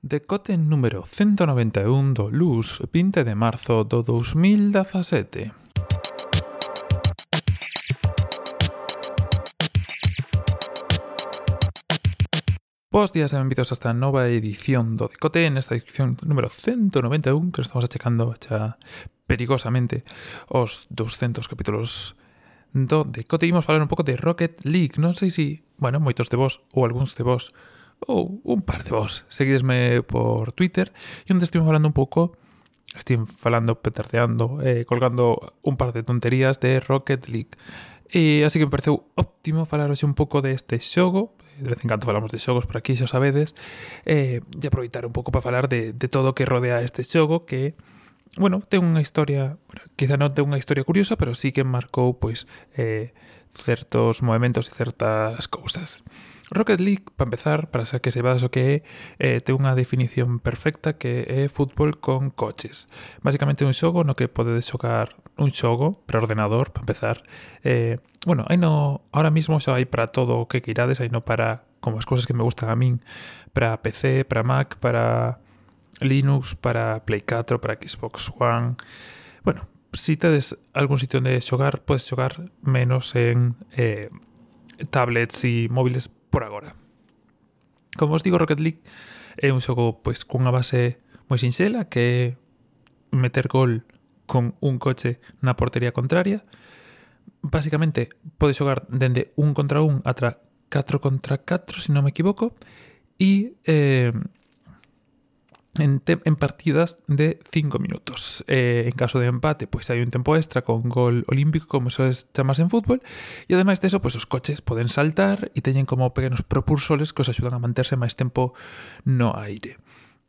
Decote número 191 do Luz, 20 de marzo do 2017. Bos días e benvidos a esta nova edición do Decote, nesta edición número 191 que estamos achecando xa perigosamente os 200 capítulos do Decote. Imos falar un pouco de Rocket League, non sei se, bueno, moitos de vos ou algúns de vos ou un par de vos. Seguidesme por Twitter e onde estive falando un pouco estive falando, petardeando, eh, colgando un par de tonterías de Rocket League. E así que me pareceu óptimo falar hoxe un pouco deste xogo De vez en cando falamos de xogos por aquí, xa sabedes eh, E aproveitar un pouco para falar de, de todo o que rodea este xogo Que, bueno, ten unha historia bueno, Quizá non ten unha historia curiosa Pero sí que marcou, pois, eh, certos movimentos e certas cousas Rocket League, para empezar, para que sepades o que é, eh, ten unha definición perfecta que é fútbol con coches. Básicamente un xogo no que podedes xogar un xogo para ordenador, para empezar. Eh, bueno, aí no, ahora mismo xa hai para todo o que queirades, aí no para como as cousas que me gustan a min, para PC, para Mac, para Linux, para Play 4, para Xbox One. Bueno, si tedes algún sitio onde xogar, podes xogar menos en eh, tablets e móviles por agora. Como os digo, Rocket League é un xogo pois cunha base moi sinxela que é meter gol con un coche na portería contraria. Básicamente, podes xogar dende un contra un atra 4 contra 4, se non me equivoco, e eh, en, en partidas de 5 minutos. Eh, en caso de empate, pues hay un tiempo extra con gol olímpico, como se llama en fútbol. Y ademais deso, pues os coches poden saltar e teñen como pequenos propulsores que os axudan a manterse máis tempo no aire.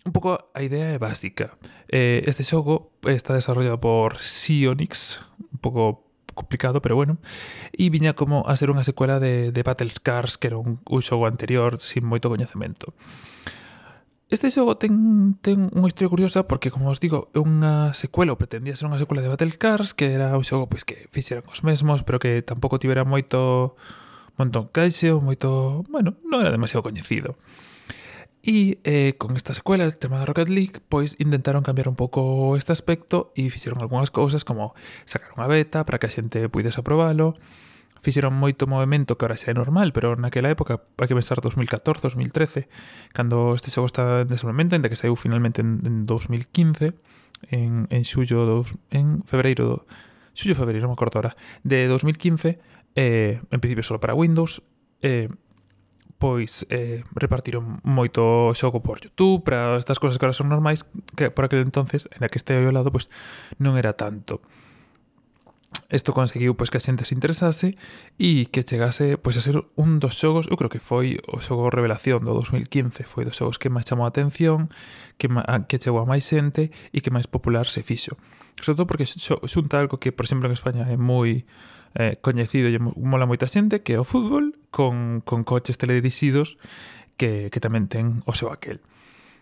Un pouco a idea é básica. Eh, este xogo está desarrollado por Sionix, un pouco complicado, pero bueno. E viña como a ser unha secuela de, de Battle Cars, que era un, un xogo anterior sin moito coñecemento. Este xogo ten, ten unha historia curiosa porque, como os digo, é unha secuela, ou pretendía ser unha secuela de Battle Cars, que era un xogo pois, que fixeran os mesmos, pero que tampouco tivera moito montón caixe ou moito... Bueno, non era demasiado coñecido. E eh, con esta secuela, el tema da Rocket League, pois intentaron cambiar un pouco este aspecto e fixeron algunhas cousas como sacar unha beta para que a xente pudese aprobalo, fixeron moito movimento que ahora xa é normal, pero naquela época hai que pensar 2014, 2013 cando este xogo está en desenvolvemento ainda que saiu finalmente en, en 2015 en, en xullo dos, en febreiro xullo febreiro, non me acordo ahora de 2015 eh, en principio só para Windows eh, pois eh, repartiron moito xogo por YouTube, para estas cosas que ahora son normais, que por aquel entonces, en que este ao lado, pois non era tanto. Isto conseguiu pois que a xente se interesase e que chegase pois a ser un dos xogos, eu creo que foi o xogo revelación do 2015, foi dos xogos que máis chamou a atención, que a, que chegou a máis xente e que máis popular se fixo. Sobre todo porque xunta algo que, por exemplo, en España é moi eh, coñecido e mola moita xente, que é o fútbol con, con coches teledirixidos que, que tamén ten o seu aquel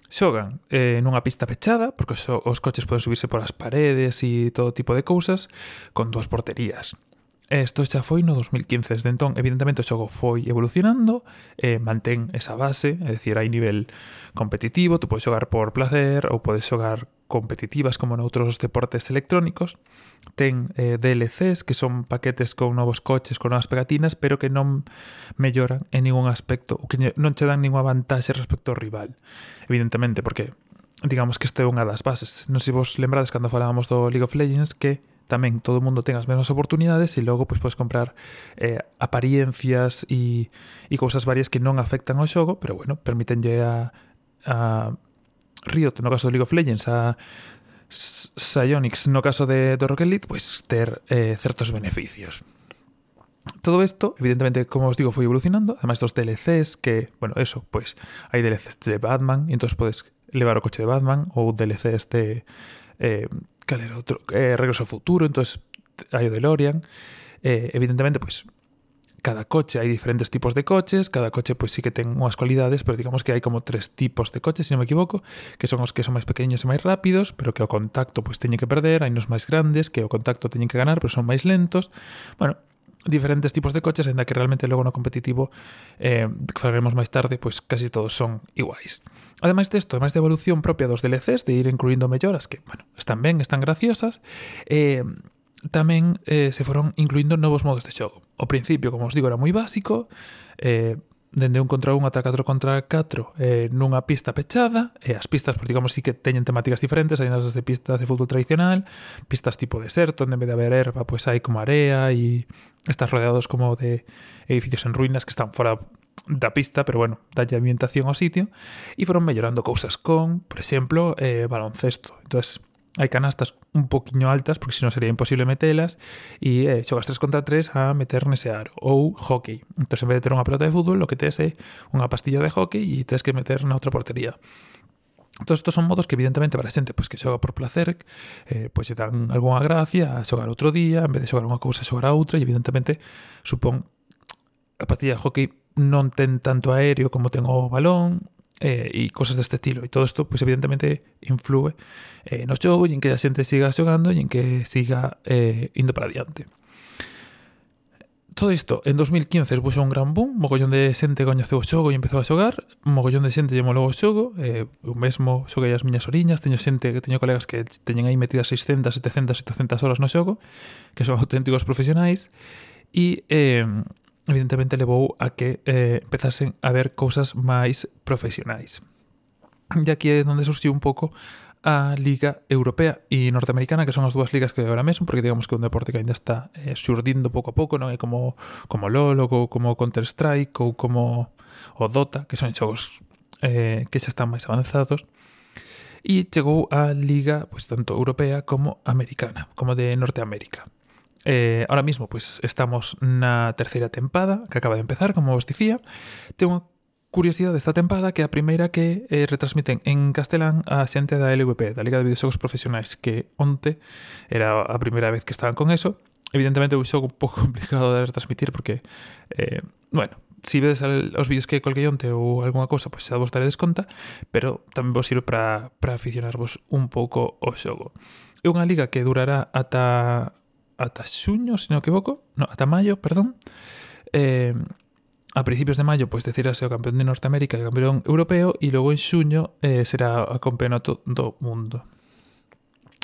xogan eh, nunha pista pechada, porque os, os coches poden subirse polas paredes e todo tipo de cousas, con dúas porterías. Eh, isto xa foi no 2015, desde entón, evidentemente o xogo foi evolucionando, eh, mantén esa base, é dicir, hai nivel competitivo, tú podes xogar por placer ou podes xogar competitivas como noutros deportes electrónicos, ten eh, DLCs que son paquetes con novos coches, con novas pegatinas, pero que non melloran en ningún aspecto, ou que non che dan ninguna vantaxe respecto ao rival. Evidentemente, porque digamos que isto é unha das bases. Non sei se vos lembrades cando falábamos do League of Legends que tamén todo o mundo ten as mesmas oportunidades e logo pois podes comprar eh, apariencias e, e cousas varias que non afectan ao xogo, pero bueno, permitenlle a, a Riot no caso do League of Legends, a Psyonix no caso de, de Rocket League, pois ter eh, certos beneficios. Todo isto, evidentemente, como os digo, foi evolucionando. Además dos DLCs que, bueno, eso, pois hai DLCs de Batman, e entón podes levar o coche de Batman ou DLCs de eh, cal era outro? Eh, Regreso ao futuro, entonces hai o DeLorean. Eh, evidentemente, pois, cada coche hai diferentes tipos de coches, cada coche pois sí que ten unhas cualidades, pero digamos que hai como tres tipos de coches, se non me equivoco, que son os que son máis pequeniños e máis rápidos, pero que o contacto pois teñen que perder, hai nos máis grandes que o contacto teñen que ganar, pero son máis lentos. Bueno, diferentes tipos de coches, en que realmente logo no competitivo, eh, que falaremos máis tarde, pois casi todos son iguais. Ademais desto, ademais de evolución propia dos DLCs, de ir incluindo melloras que, bueno, están ben, están graciosas, eh, tamén eh, se foron incluindo novos modos de xogo. O principio, como os digo, era moi básico, eh, dende un contra un ata 4 contra 4 eh, nunha pista pechada e eh, as pistas, pues, digamos, sí que teñen temáticas diferentes hai nas de pistas de fútbol tradicional pistas tipo deserto, onde en vez de haber erva pois pues, hai como area e estás rodeados como de edificios en ruínas que están fora da pista, pero bueno, dalle ambientación ao sitio, e foron mellorando cousas con, por exemplo, eh, baloncesto. entonces hai canastas un poquinho altas porque senón sería imposible metelas e eh, xogas 3 contra 3 a meter nese aro ou hockey. Entón, en vez de ter unha pelota de fútbol, lo que tes é unha pastilla de hockey e tes que meter na outra portería. Todos estos son modos que evidentemente para xente pois, que xoga por placer eh, pois lle dan algunha gracia a xogar outro día, en vez de xogar unha cousa xogar a outra e evidentemente supón a pastilla de hockey non ten tanto aéreo como ten o balón eh, e cosas de este estilo. Y todo esto, pues evidentemente, influye eh, no xogo e en que a xente siga xogando e en que siga eh, indo para adiante. Todo isto, en 2015 puxo un gran boom, mogollón de xente coñeceu o xogo e empezou a xogar, mogollón de xente lle molou o xogo, eh, eu mesmo xoguei as miñas oriñas, teño xente, que teño colegas que teñen aí metidas 600, 700, 700 horas no xogo, que son auténticos profesionais, e eh, evidentemente levou a que eh, empezasen a ver cousas máis profesionais. E aquí é onde surgiu un pouco a Liga Europea e Norteamericana, que son as dúas ligas que agora mesmo, porque digamos que é un deporte que ainda está eh, xurdindo pouco a pouco, non é eh, como como LoL ou como Counter-Strike ou como o Dota, que son xogos eh, que xa están máis avanzados. E chegou a Liga, pois, tanto europea como americana, como de Norteamérica. Eh, ahora mismo pues estamos na terceira tempada que acaba de empezar, como vos dicía. Ten unha curiosidade desta tempada que é a primeira que eh, retransmiten en castelán a xente da LVP, da Liga de Videoxogos Profesionais, que onte era a primeira vez que estaban con eso. Evidentemente é un xogo un pouco complicado de retransmitir porque, eh, bueno, si vedes os vídeos que colguei onte ou algunha cousa, pois pues, xa vos daredes conta, pero tamén vos sirve para aficionarvos un pouco o xogo. É unha liga que durará ata ata xuño, se non equivoco, no, ata maio, perdón, eh, a principios de maio pois decirase o campeón de Norteamérica e o campeón europeo e logo en xuño eh, será o campeonato do mundo.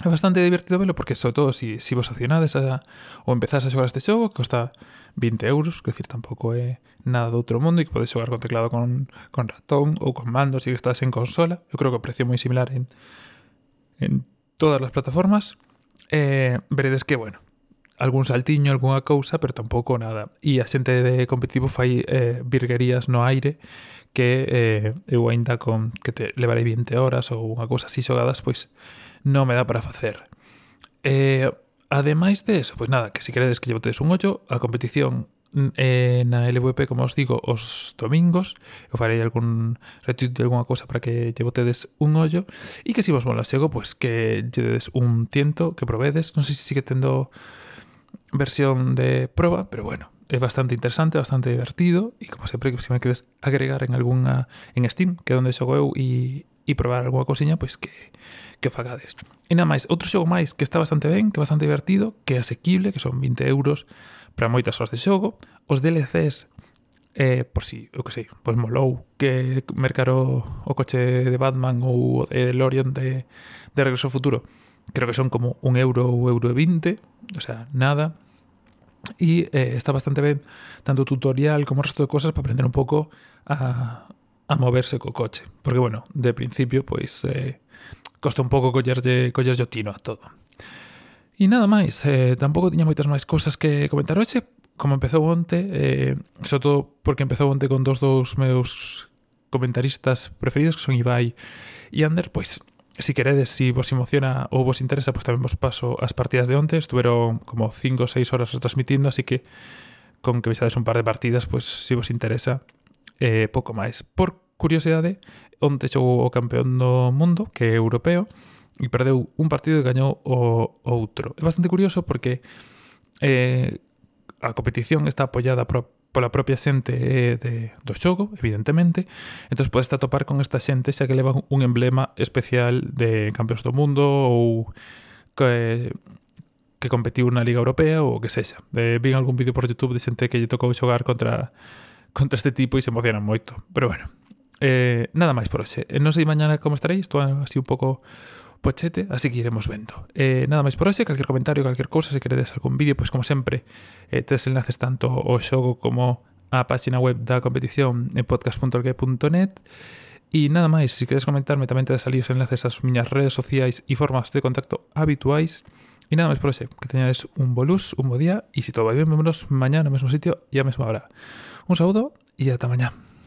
É bastante divertido velo porque sobre todo se si, si vos acionades a, ou empezás a xogar este xogo que costa 20 euros, que decir, tampouco é nada do outro mundo e que podes xogar con teclado con, con ratón ou con mando se si estás en consola. Eu creo que o precio moi similar en, en todas as plataformas. Eh, veredes que, bueno, algún saltiño, algunha cousa, pero tampouco nada. E a xente de competitivo fai eh, virguerías no aire que eh, eu aínda con que te levarei 20 horas ou unha cousa así xogadas, pois non me dá para facer. Eh, ademais de eso, pois nada, que se queredes que llevotedes un ollo, a competición eh, na LVP, como os digo, os domingos. Eu farei algún retweet de alguna cosa para que lle botedes un ollo. E que se si vos mola xego, pois que lle dedes un tiento, que provedes. Non sei se sigue tendo versión de prueba, pero bueno, es bastante interesante, bastante divertido e como sempre, se me queres agregar en alguna en Steam, que é onde xogo eu e, e probar alguna cousiña, pois que, que o fagades. E nada máis, outro xogo máis que está bastante ben, que é bastante divertido, que é asequible, que son 20 euros para moitas horas de xogo. Os DLCs eh, por si, eu que sei, pois molou que mercar o, o coche de Batman ou o de DeLorean de, de Regreso ao Futuro creo que son como un euro o euro y veinte, o sea, nada. Y eh, está bastante bien tanto tutorial como el resto de cosas para aprender un poco a, a moverse co coche. Porque bueno, de principio pois eh, costa un pouco collerlle, collerlle o tino a todo. E nada máis, eh, tampouco tiña moitas máis cousas que comentar hoxe, como empezou onte, eh, sobre todo porque empezou onte con dos dos meus comentaristas preferidos, que son Ibai e Ander, pois Si queredes, si vos emociona ou vos interesa, pois pues tamén vos paso as partidas de onte. Estuveron como 5 ou 6 horas transmitindo, así que con que vexades un par de partidas, pois pues, si vos interesa, eh, pouco máis. Por curiosidade, onte xogou o campeón do mundo, que é europeo, e perdeu un partido e gañou o outro. É bastante curioso porque eh, a competición está apoiada por pola propia xente eh, de, do xogo, evidentemente, entón podes topar con esta xente xa que levan un emblema especial de campeóns do mundo ou que, que competiu na Liga Europea ou que sexa. Eh, vi algún vídeo por YouTube de xente que lle tocou xogar contra contra este tipo e se emocionan moito. Pero bueno, eh, nada máis por hoxe. Eh, non sei mañana como estarei, estou así un pouco pochete, así que iremos vendo. Eh, nada máis por hoxe, calquer comentario, calquer cousa, se queredes algún vídeo, pois como sempre, eh, enlaces tanto ao xogo como á página web da competición en podcast.org.net E nada máis, se queres comentarme tamén te salir os enlaces ás miñas redes sociais e formas de contacto habituais. E nada máis por hoxe, que teñades un bolus, un bo día, e se todo vai ben, vémonos mañá no mesmo sitio e a mesma hora. Un saúdo e ata mañá.